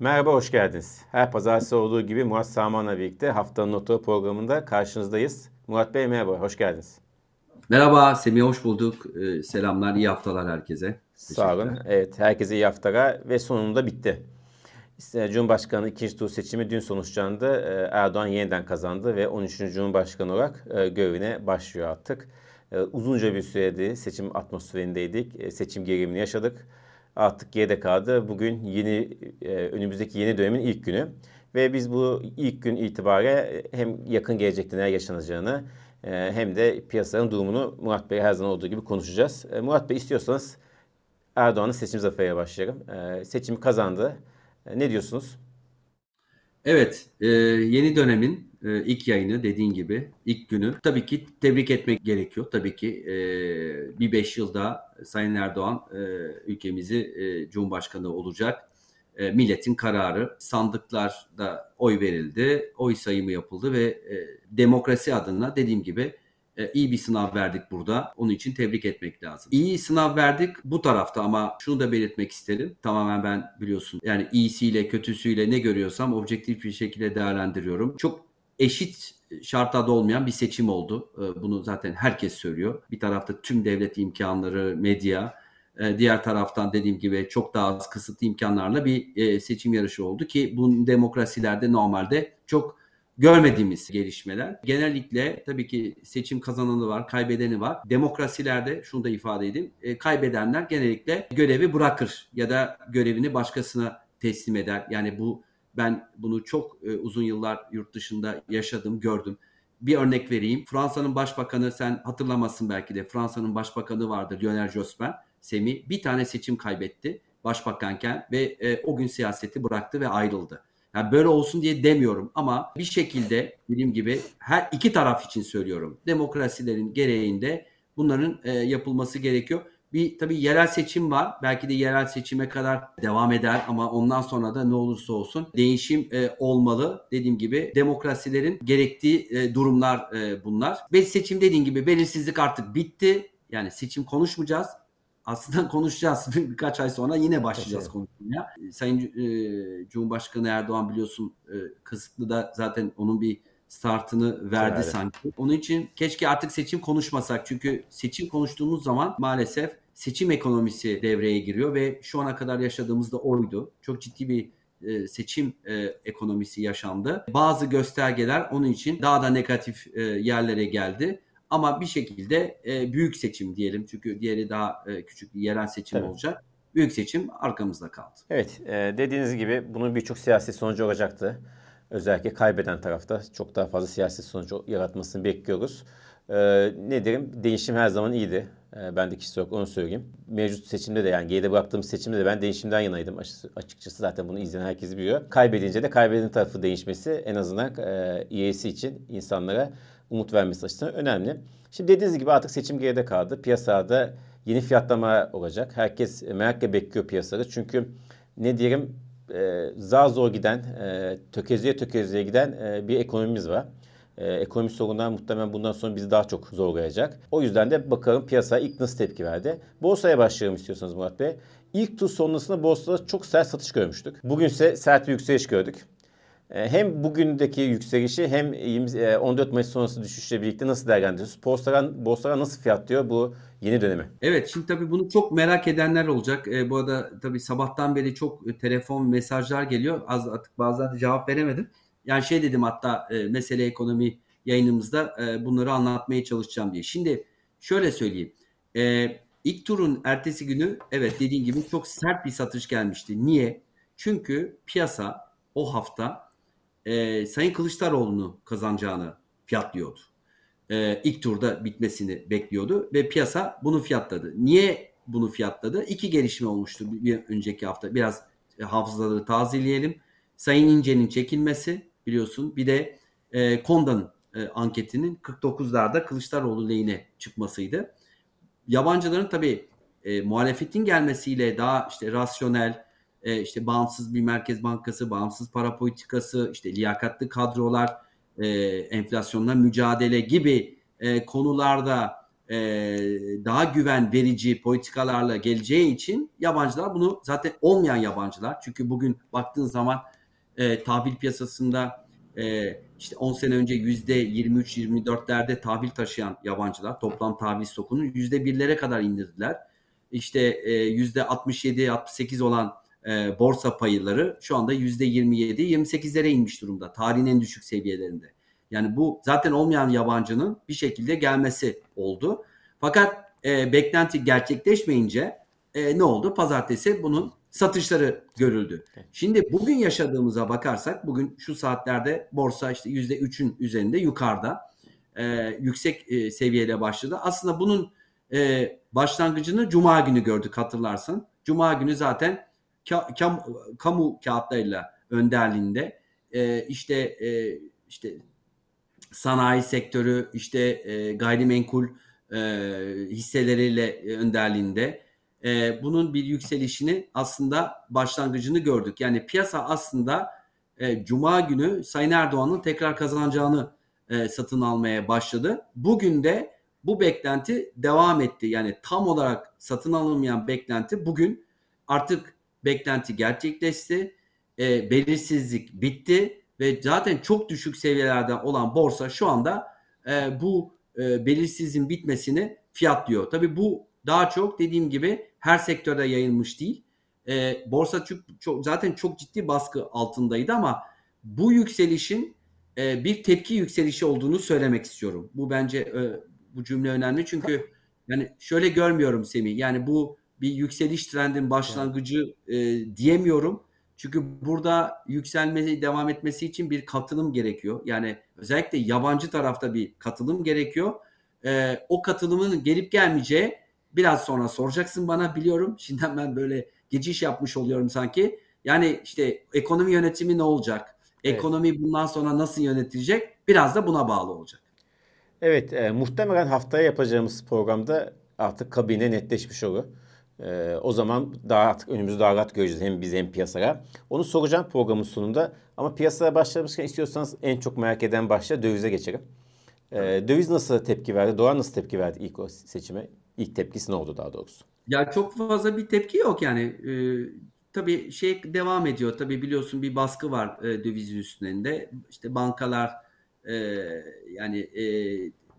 Merhaba, hoş geldiniz. Her pazartesi olduğu gibi Murat Saman'la birlikte haftanın notu programında karşınızdayız. Murat Bey merhaba, hoş geldiniz. Merhaba, Semih hoş bulduk. Ee, selamlar, iyi haftalar herkese. Sağ olun. Evet, herkese iyi haftalar ve sonunda bitti. Cumhurbaşkanı ikinci tur seçimi dün sonuçlandı. Ee, Erdoğan yeniden kazandı ve 13. Cumhurbaşkanı olarak e, görevine başlıyor artık. Ee, uzunca bir sürede seçim atmosferindeydik. E, seçim gerilimini yaşadık. Artık kaldı. Bugün yeni e, önümüzdeki yeni dönemin ilk günü. Ve biz bu ilk gün itibariyle hem yakın gelecekte neler yaşanacağını hem de piyasanın durumunu Murat Bey her zaman olduğu gibi konuşacağız. Murat Bey istiyorsanız Erdoğan'ın seçim zaferiyle başlayalım. Seçimi kazandı. Ne diyorsunuz? Evet, e, yeni dönemin e, ilk yayını dediğin gibi ilk günü tabii ki tebrik etmek gerekiyor. Tabii ki e, bir beş yılda Sayın Erdoğan e, ülkemizi e, Cumhurbaşkanı olacak. E, milletin kararı sandıklarda oy verildi, oy sayımı yapıldı ve e, demokrasi adına dediğim gibi e, iyi bir sınav verdik burada. Onun için tebrik etmek lazım. İyi sınav verdik bu tarafta ama şunu da belirtmek isterim. Tamamen ben biliyorsun yani iyisiyle kötüsüyle ne görüyorsam objektif bir şekilde değerlendiriyorum. Çok eşit şartlarda olmayan bir seçim oldu. E, bunu zaten herkes söylüyor. Bir tarafta tüm devlet imkanları, medya, e, diğer taraftan dediğim gibi çok daha az kısıtlı imkanlarla bir seçim yarışı oldu ki bu demokrasilerde normalde çok görmediğimiz gelişmeler. Genellikle tabii ki seçim kazananı var, kaybedeni var. Demokrasilerde şunu da ifade edeyim. E, kaybedenler genellikle görevi bırakır ya da görevini başkasına teslim eder. Yani bu ben bunu çok e, uzun yıllar yurt dışında yaşadım, gördüm. Bir örnek vereyim. Fransa'nın başbakanı sen hatırlamazsın belki de. Fransa'nın başbakanı vardı Lionel Jospin. Semi bir tane seçim kaybetti başbakanken ve e, o gün siyaseti bıraktı ve ayrıldı. Yani böyle olsun diye demiyorum ama bir şekilde dediğim gibi her iki taraf için söylüyorum. Demokrasilerin gereğinde bunların e, yapılması gerekiyor. Bir tabii yerel seçim var. Belki de yerel seçime kadar devam eder ama ondan sonra da ne olursa olsun değişim e, olmalı. Dediğim gibi demokrasilerin gerektiği e, durumlar e, bunlar. Ve seçim dediğim gibi belirsizlik artık bitti. Yani seçim konuşmayacağız aslında konuşacağız. Birkaç ay sonra yine başlayacağız evet. konuşmaya. Sayın e, Cumhurbaşkanı Erdoğan biliyorsun e, kısıtlı da zaten onun bir startını verdi evet. sanki. Onun için keşke artık seçim konuşmasak. Çünkü seçim konuştuğumuz zaman maalesef seçim ekonomisi devreye giriyor ve şu ana kadar yaşadığımız da oydu. Çok ciddi bir e, seçim e, ekonomisi yaşandı. Bazı göstergeler onun için daha da negatif e, yerlere geldi. Ama bir şekilde e, büyük seçim diyelim çünkü diğeri daha e, küçük bir yerel seçim evet. olacak. Büyük seçim arkamızda kaldı. Evet e, dediğiniz gibi bunun birçok siyasi sonucu olacaktı. Özellikle kaybeden tarafta çok daha fazla siyasi sonucu yaratmasını bekliyoruz. E, ne derim? Değişim her zaman iyiydi. E, ben de kişisel olarak onu söyleyeyim. Mevcut seçimde de yani geride bıraktığım seçimde de ben değişimden yanaydım. Açıkçası zaten bunu izleyen herkes biliyor. Kaybedince de kaybeden tarafı değişmesi en azından e, üyesi için insanlara umut vermesi açısından önemli. Şimdi dediğiniz gibi artık seçim geride kaldı. Piyasada yeni fiyatlama olacak. Herkes merakla bekliyor piyasada. Çünkü ne diyelim e, zar zor giden, e, tökezleye tökezleye giden e, bir ekonomimiz var. E, ekonomi sorunlar muhtemelen bundan sonra bizi daha çok zorlayacak. O yüzden de bakalım piyasa ilk nasıl tepki verdi. Borsaya başlayalım istiyorsanız Murat Bey. İlk tur sonrasında borsada çok sert satış görmüştük. Bugün ise sert bir yükseliş gördük. E, hem bugündeki yükselişi hem 14 e, Mayıs sonrası düşüşle birlikte nasıl değerlendiriyorsunuz? Borsalar, borsalar nasıl fiyatlıyor bu yeni dönemi? Evet şimdi tabii bunu çok merak edenler olacak. E, bu arada tabii sabahtan beri çok telefon mesajlar geliyor. Az artık bazen cevap veremedim. Yani şey dedim hatta e, mesele ekonomi yayınımızda e, bunları anlatmaya çalışacağım diye. Şimdi şöyle söyleyeyim. E, ilk turun ertesi günü evet dediğim gibi çok sert bir satış gelmişti. Niye? Çünkü piyasa o hafta e, Sayın Kılıçdaroğlu'nu kazanacağını fiyatlıyordu. E, ilk turda bitmesini bekliyordu ve piyasa bunu fiyatladı. Niye bunu fiyatladı? İki gelişme olmuştu bir önceki hafta. Biraz hafızaları tazeleyelim. Sayın İnce'nin çekilmesi biliyorsun. Bir de e, Konda'nın e, anketinin 49'larda Kılıçdaroğlu lehine çıkmasıydı. Yabancıların tabii e, muhalefetin gelmesiyle daha işte rasyonel, e, işte bağımsız bir merkez bankası, bağımsız para politikası, işte liyakatlı kadrolar, e, enflasyonla mücadele gibi e, konularda e, daha güven verici politikalarla geleceği için yabancılar bunu zaten olmayan yabancılar. Çünkü bugün baktığın zaman e, tahvil piyasasında e, işte 10 sene önce yüzde 23-24'lerde tahvil taşıyan yabancılar toplam tahvil stokunun yüzde birlere kadar indirdiler. İşte e, yüzde 67-68 olan e, borsa payları şu anda yüzde 27-28'lere inmiş durumda. Tarihin en düşük seviyelerinde. Yani bu zaten olmayan yabancının bir şekilde gelmesi oldu. Fakat e, beklenti gerçekleşmeyince e, ne oldu? Pazartesi bunun satışları görüldü. Şimdi bugün yaşadığımıza bakarsak bugün şu saatlerde borsa işte yüzde üçün üzerinde yukarıda e, yüksek e, seviyeyle başladı. Aslında bunun e, başlangıcını Cuma günü gördük hatırlarsın. Cuma günü zaten ka, kam, kamu kağıtlarıyla önderliğinde e, işte e, işte sanayi sektörü işte e, gayrimenkul e, hisseleriyle önderliğinde e, bunun bir yükselişini aslında başlangıcını gördük. Yani piyasa aslında e, Cuma günü Sayın Erdoğan'ın tekrar kazanacağını e, satın almaya başladı. Bugün de bu beklenti devam etti. Yani tam olarak satın alınmayan beklenti bugün artık beklenti gerçekleşti. E, belirsizlik bitti ve zaten çok düşük seviyelerden olan borsa şu anda e, bu e, belirsizliğin bitmesini fiyatlıyor. Tabii bu daha çok dediğim gibi her sektörde yayılmış değil. E, borsa çok, çok, zaten çok ciddi baskı altındaydı ama bu yükselişin e, bir tepki yükselişi olduğunu söylemek istiyorum. Bu bence e, bu cümle önemli çünkü yani şöyle görmüyorum Semih. Yani bu bir yükseliş trendin başlangıcı e, diyemiyorum. Çünkü burada yükselmeye devam etmesi için bir katılım gerekiyor. Yani özellikle yabancı tarafta bir katılım gerekiyor. E, o katılımın gelip gelmeyeceği biraz sonra soracaksın bana biliyorum. Şimdiden ben böyle geçiş yapmış oluyorum sanki. Yani işte ekonomi yönetimi ne olacak? Ekonomi evet. bundan sonra nasıl yönetilecek? Biraz da buna bağlı olacak. Evet, e, muhtemelen haftaya yapacağımız programda artık kabine netleşmiş olur. E, o zaman daha artık önümüzü daha rahat göreceğiz hem biz hem piyasaya. Onu soracağım programın sonunda. Ama piyasaya başlamışken istiyorsanız en çok merak eden başla dövize geçelim. E, döviz nasıl tepki verdi? Dolar nasıl tepki verdi ilk o seçime? İlk tepkisi ne oldu daha doğrusu? Ya çok fazla bir tepki yok yani. E, tabii şey devam ediyor. Tabii biliyorsun bir baskı var e, dövizin üstünde. İşte bankalar e, yani e,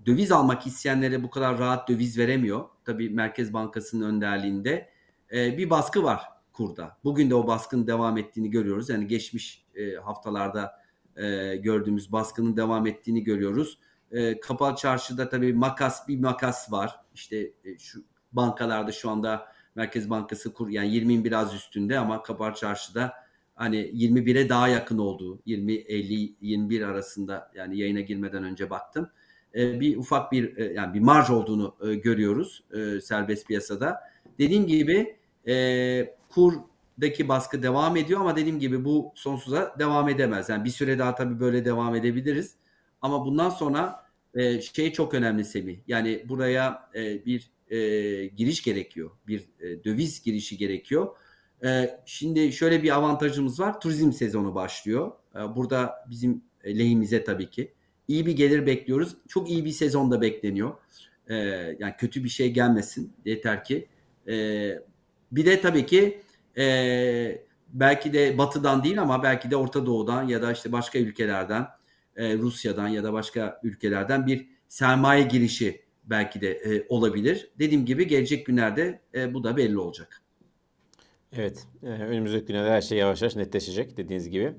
döviz almak isteyenlere bu kadar rahat döviz veremiyor. Tabii Merkez Bankası'nın önderliğinde e, bir baskı var kurda. Bugün de o baskının devam ettiğini görüyoruz. Yani geçmiş e, haftalarda e, gördüğümüz baskının devam ettiğini görüyoruz. E, kapalı çarşıda tabii makas bir makas var. İşte e, şu bankalarda şu anda Merkez Bankası kur yani 20'in biraz üstünde ama kapalı çarşıda hani 21'e daha yakın olduğu 20 50 21 arasında yani yayına girmeden önce baktım. E, bir ufak bir e, yani bir marj olduğunu e, görüyoruz e, serbest piyasada. Dediğim gibi e, kurdaki baskı devam ediyor ama dediğim gibi bu sonsuza devam edemez. Yani bir süre daha tabii böyle devam edebiliriz. Ama bundan sonra e, şey çok önemli Semih. Yani buraya e, bir e, giriş gerekiyor. Bir e, döviz girişi gerekiyor. E, şimdi şöyle bir avantajımız var. Turizm sezonu başlıyor. E, burada bizim lehimize tabii ki. İyi bir gelir bekliyoruz. Çok iyi bir sezon da bekleniyor. E, yani kötü bir şey gelmesin. Yeter ki. E, bir de tabii ki e, belki de batıdan değil ama belki de Orta Doğu'dan ya da işte başka ülkelerden e, Rusya'dan ya da başka ülkelerden bir sermaye girişi belki de e, olabilir. Dediğim gibi gelecek günlerde e, bu da belli olacak. Evet, e, önümüzdeki günlerde her şey yavaş yavaş netleşecek dediğiniz gibi.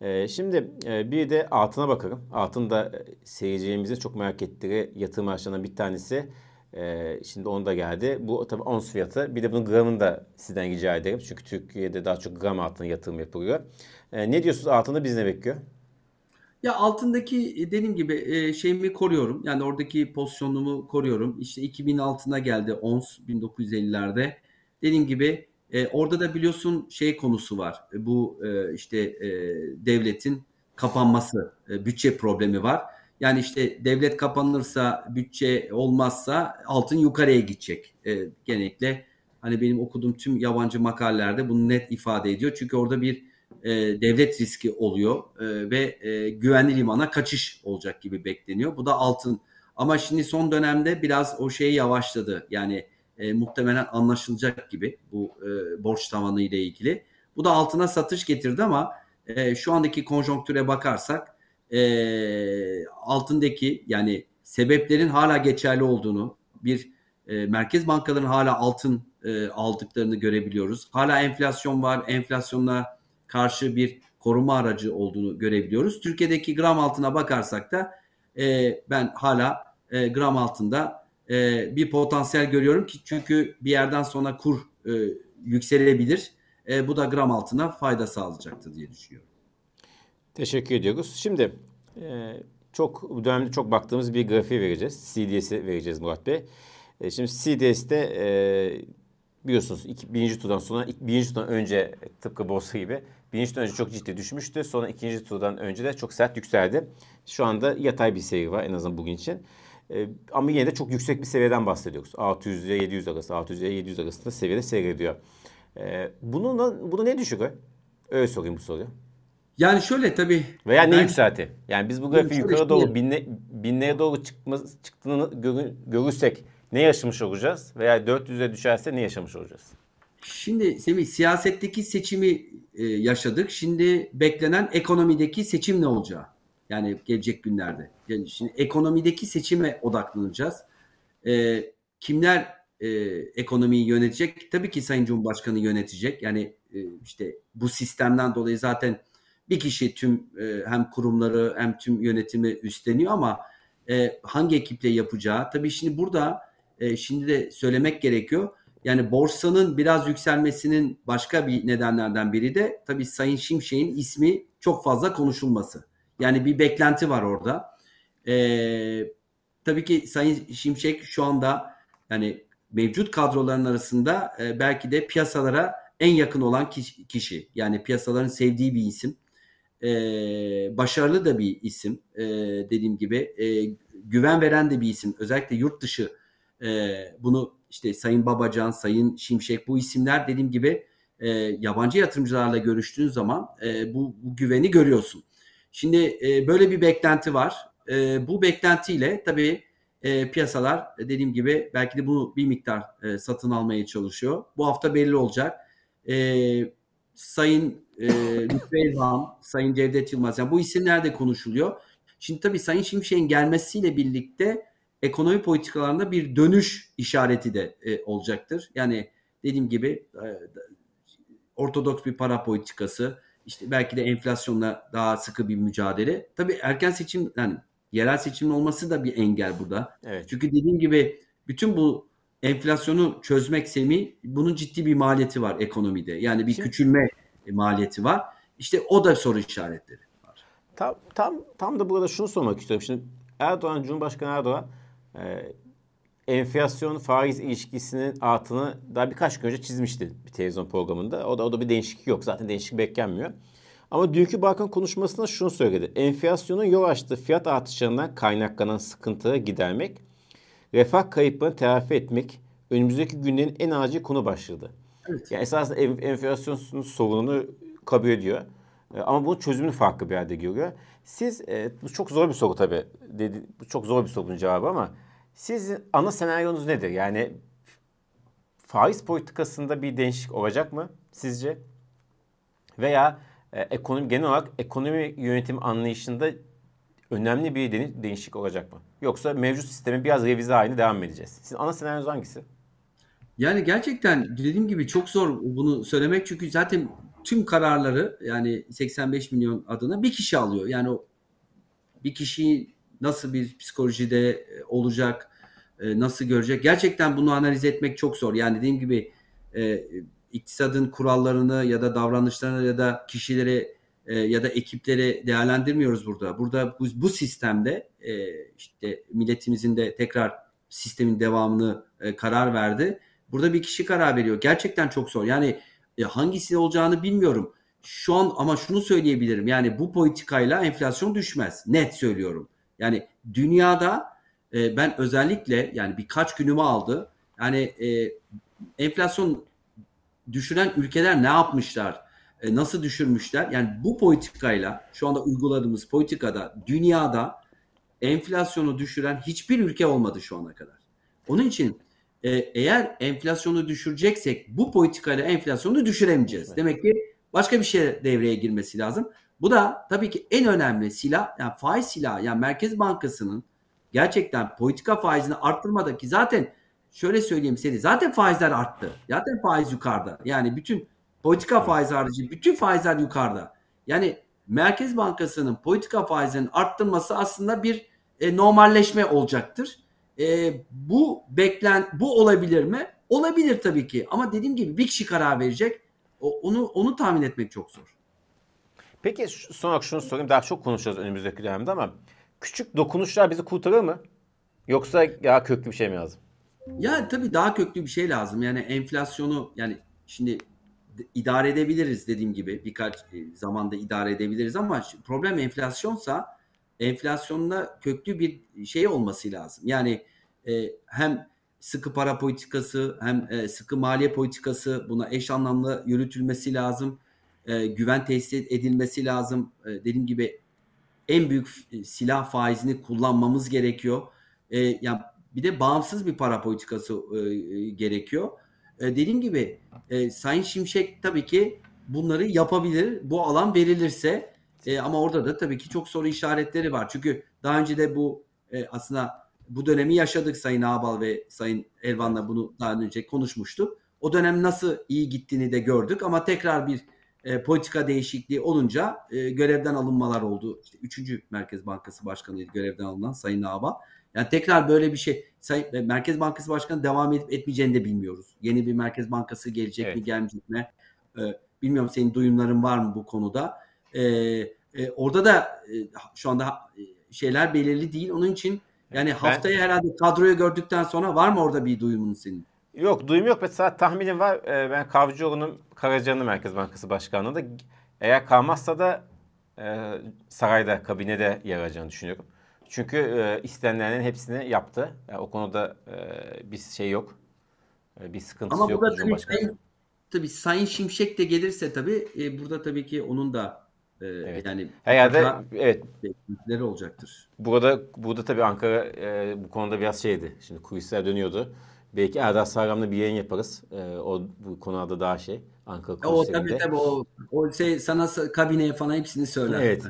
E, şimdi e, bir de altına bakalım. Altın da e, seyircilerimizin çok merak ettiği yatırım araçlarından bir tanesi. E, şimdi onu da geldi. Bu tabii ons fiyatı. Bir de bunun gramını da sizden rica ederim. Çünkü Türkiye'de daha çok gram altına yatırım yapılıyor. E, ne diyorsunuz altında biz ne bekliyor? Ya altındaki e, dediğim gibi e, şeyimi koruyorum. Yani oradaki pozisyonumu koruyorum. İşte 2000 altına geldi ons 1950'lerde. Dediğim gibi e, orada da biliyorsun şey konusu var. Bu işte devletin kapanması, bütçe problemi var. Yani işte devlet kapanırsa, bütçe olmazsa altın yukarıya gidecek. genellikle hani benim okuduğum tüm yabancı makalelerde bunu net ifade ediyor. Çünkü orada bir e, devlet riski oluyor e, ve e, güvenli limana kaçış olacak gibi bekleniyor. Bu da altın Ama şimdi son dönemde biraz o şey yavaşladı. Yani e, muhtemelen anlaşılacak gibi bu e, borç tavanı ile ilgili. Bu da altına satış getirdi ama e, şu andaki konjonktüre bakarsak e, altındaki yani sebeplerin hala geçerli olduğunu, bir e, merkez bankaların hala altın e, aldıklarını görebiliyoruz. Hala enflasyon var, enflasyonla karşı bir koruma aracı olduğunu görebiliyoruz. Türkiye'deki gram altına bakarsak da e, ben hala e, gram altında e, bir potansiyel görüyorum ki çünkü bir yerden sonra kur e, yükselebilir. E, bu da gram altına fayda sağlayacaktır diye düşünüyorum. Teşekkür ediyoruz. Şimdi e, çok bu dönemde çok baktığımız bir grafiği vereceğiz. CDS'i vereceğiz Murat Bey. E, şimdi CDS'te e, biliyorsunuz iki, birinci turdan sonra birinci turdan önce tıpkı borsa gibi birinci önce çok ciddi düşmüştü. Sonra ikinci turdan önce de çok sert yükseldi. Şu anda yatay bir seyir var en azından bugün için. E, ama yine de çok yüksek bir seviyeden bahsediyoruz. 600 ile 700 arası, 600 ile 700 arasında seviyede seyrediyor. E, bunu, bunu ne düşürüyor? Öyle sorayım bu soruyu. Yani şöyle tabii. Veya ne yükselti? Yani biz bu grafiği yukarı doğru binle, binlere doğru çıkmaz, çıktığını gör, görürsek ne yaşamış olacağız? Veya 400'e düşerse ne yaşamış olacağız? Şimdi Semih siyasetteki seçimi e, yaşadık. Şimdi beklenen ekonomideki seçim ne olacağı? Yani gelecek günlerde. Yani şimdi ekonomideki seçime odaklanacağız. E, kimler e, ekonomiyi yönetecek? Tabii ki Sayın Cumhurbaşkanı yönetecek. Yani e, işte bu sistemden dolayı zaten bir kişi tüm e, hem kurumları hem tüm yönetimi üstleniyor ama e, hangi ekiple yapacağı tabii şimdi burada e, şimdi de söylemek gerekiyor. Yani borsanın biraz yükselmesinin başka bir nedenlerden biri de tabii Sayın Şimşek'in ismi çok fazla konuşulması. Yani bir beklenti var orada. E, tabii ki Sayın Şimşek şu anda yani mevcut kadroların arasında e, belki de piyasalara en yakın olan kişi. Yani piyasaların sevdiği bir isim e, başarılı da bir isim e, dediğim gibi e, güven veren de bir isim özellikle yurt dışı e, bunu işte Sayın Babacan, Sayın Şimşek bu isimler dediğim gibi e, yabancı yatırımcılarla görüştüğün zaman e, bu, bu güveni görüyorsun. Şimdi e, böyle bir beklenti var. E, bu beklentiyle tabii e, piyasalar dediğim gibi belki de bunu bir miktar e, satın almaya çalışıyor. Bu hafta belli olacak. E, Sayın e, Lütfü Elvan, Sayın Cevdet Yılmaz. Yani bu isimler de konuşuluyor. Şimdi tabii Sayın Şimşek'in gelmesiyle birlikte ekonomi politikalarında bir dönüş işareti de e, olacaktır. Yani dediğim gibi e, ortodoks bir para politikası, işte belki de enflasyonla daha sıkı bir mücadele. Tabii erken seçim yani yerel seçimin olması da bir engel burada. Evet. Çünkü dediğim gibi bütün bu enflasyonu çözmek Semi bunun ciddi bir maliyeti var ekonomide. Yani bir Şimdi, küçülme maliyeti var. İşte o da soru işaretleri var. Tam, tam, tam da burada şunu sormak istiyorum. Şimdi Erdoğan, Cumhurbaşkanı Erdoğan e, enflasyon faiz ilişkisinin altını daha birkaç gün önce çizmişti bir televizyon programında. O da o da bir değişiklik yok. Zaten değişiklik beklenmiyor. Ama dünkü bakan konuşmasında şunu söyledi. Enflasyonun yol açtığı fiyat artışlarından kaynaklanan sıkıntıları gidermek, refah kayıplarını telafi etmek önümüzdeki günlerin en acil konu başladı. Evet. Yani esasında enflasyon sorununu kabul ediyor. E, ama bunun çözümünü farklı bir yerde görüyor. Siz, e, bu çok zor bir soru tabii. Dedi, bu çok zor bir sorunun cevabı ama sizin ana senaryonuz nedir? Yani faiz politikasında bir değişiklik olacak mı sizce? Veya e, ekonomi genel olarak ekonomi yönetim anlayışında önemli bir değişiklik olacak mı? Yoksa mevcut sistemi biraz revize haline devam edeceğiz? Sizin ana senaryonuz hangisi? Yani gerçekten dediğim gibi çok zor bunu söylemek çünkü zaten tüm kararları yani 85 milyon adına bir kişi alıyor. Yani o bir kişi nasıl bir psikolojide e, olacak, e, nasıl görecek? Gerçekten bunu analiz etmek çok zor. Yani dediğim gibi e, iktisadın kurallarını ya da davranışlarını ya da kişileri ya da ekipleri değerlendirmiyoruz burada. Burada bu, bu sistemde işte milletimizin de tekrar sistemin devamını karar verdi Burada bir kişi karar veriyor. Gerçekten çok zor. Yani hangisi olacağını bilmiyorum. Şu an ama şunu söyleyebilirim. Yani bu politikayla enflasyon düşmez. Net söylüyorum. Yani dünyada e, ben özellikle yani birkaç günümü aldı. Yani e, enflasyon düşüren ülkeler ne yapmışlar? E, nasıl düşürmüşler? Yani bu politikayla şu anda uyguladığımız politikada dünyada enflasyonu düşüren hiçbir ülke olmadı şu ana kadar. Onun için e, eğer enflasyonu düşüreceksek bu politikayla enflasyonu düşüremeyeceğiz. Demek ki başka bir şey devreye girmesi lazım. Bu da tabii ki en önemli silah yani faiz silahı yani Merkez Bankası'nın gerçekten politika faizini arttırmadaki zaten şöyle söyleyeyim seni zaten faizler arttı. Zaten faiz yukarıda. Yani bütün politika faiz harici bütün faizler yukarıda. Yani Merkez Bankası'nın politika faizinin arttırması aslında bir e, normalleşme olacaktır. E, bu beklen bu olabilir mi? Olabilir tabii ki. Ama dediğim gibi bir kişi karar verecek. O, onu onu tahmin etmek çok zor. Peki son olarak şunu sorayım. Daha çok konuşacağız önümüzdeki dönemde ama küçük dokunuşlar bizi kurtarır mı? Yoksa ya köklü bir şey mi lazım? Ya tabii daha köklü bir şey lazım. Yani enflasyonu yani şimdi idare edebiliriz dediğim gibi birkaç e, zamanda idare edebiliriz ama problem enflasyonsa enflasyonda köklü bir şey olması lazım. Yani e, hem sıkı para politikası hem e, sıkı maliye politikası buna eş anlamlı yürütülmesi lazım. E, güven tesis edilmesi lazım. E, dediğim gibi en büyük silah faizini kullanmamız gerekiyor. E, yani bir de bağımsız bir para politikası e, gerekiyor. E, dediğim gibi e, Sayın Şimşek tabii ki bunları yapabilir. Bu alan verilirse e, ama orada da tabii ki çok soru işaretleri var. Çünkü daha önce de bu e, aslında bu dönemi yaşadık Sayın Ağbal ve Sayın Elvan'la bunu daha önce konuşmuştuk. O dönem nasıl iyi gittiğini de gördük ama tekrar bir e, politika değişikliği olunca e, görevden alınmalar oldu. İşte 3. Merkez Bankası Başkanı'ydı görevden alınan Sayın Ağbal. Yani tekrar böyle bir şey Sayın e, Merkez Bankası Başkanı devam edip etmeyeceğini de bilmiyoruz. Yeni bir Merkez Bankası gelecek evet. mi gelmeyecek mi? Ee, bilmiyorum senin duyumların var mı bu konuda? Ee, e, orada da e, şu anda e, şeyler belirli değil. Onun için yani haftaya ben, herhalde kadroyu gördükten sonra var mı orada bir duyumun senin? Yok duyum yok. Mesela tahminim var. Ee, ben Kavcıoğlu'nun Karacanlı Merkez Bankası Başkanlığı'nda eğer kalmazsa da e, sarayda, kabinede yer alacağını düşünüyorum. Çünkü e, istenenlerin hepsini yaptı. Yani o konuda e, bir şey yok. E, bir sıkıntısı Ama yok. Ama burada tabii, tabii Sayın Şimşek de gelirse tabii e, burada tabii ki onun da e, evet. yani herhalde evet beklentileri olacaktır. Burada burada tabii Ankara e, bu konuda biraz şeydi. Şimdi kulisler dönüyordu. Belki Erdal Sağlam'la bir yayın yaparız. E, o bu konuda daha şey. Ankara kulislerinde. O tabii tabii o, o şey sana kabineye falan hepsini söyler. Evet.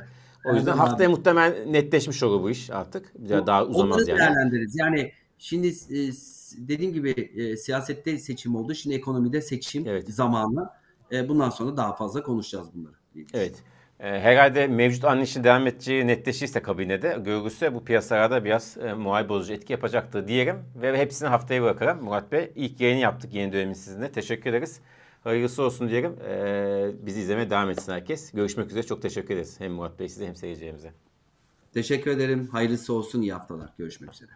O yüzden haftaya abi. muhtemelen netleşmiş olur bu iş artık. O, daha uzamaz yani. değerlendiririz. Yani şimdi e, dediğim gibi e, siyasette seçim oldu. Şimdi ekonomide seçim evet. zamanı. E, bundan sonra daha fazla konuşacağız bunları. Evet. E, herhalde mevcut anlayışın devam edeceği netleşirse kabinede görürse bu piyasalarda biraz e, muhal bozucu etki yapacaktır diyelim. Ve hepsini haftaya bırakalım. Murat Bey ilk yayını yaptık yeni dönemin sizinle. Teşekkür ederiz. Hayırlısı olsun diyelim. Ee, bizi izlemeye devam etsin herkes. Görüşmek üzere. Çok teşekkür ederiz. Hem Murat Bey size hem seyircilerimize. Teşekkür ederim. Hayırlısı olsun. İyi haftalar. Görüşmek üzere.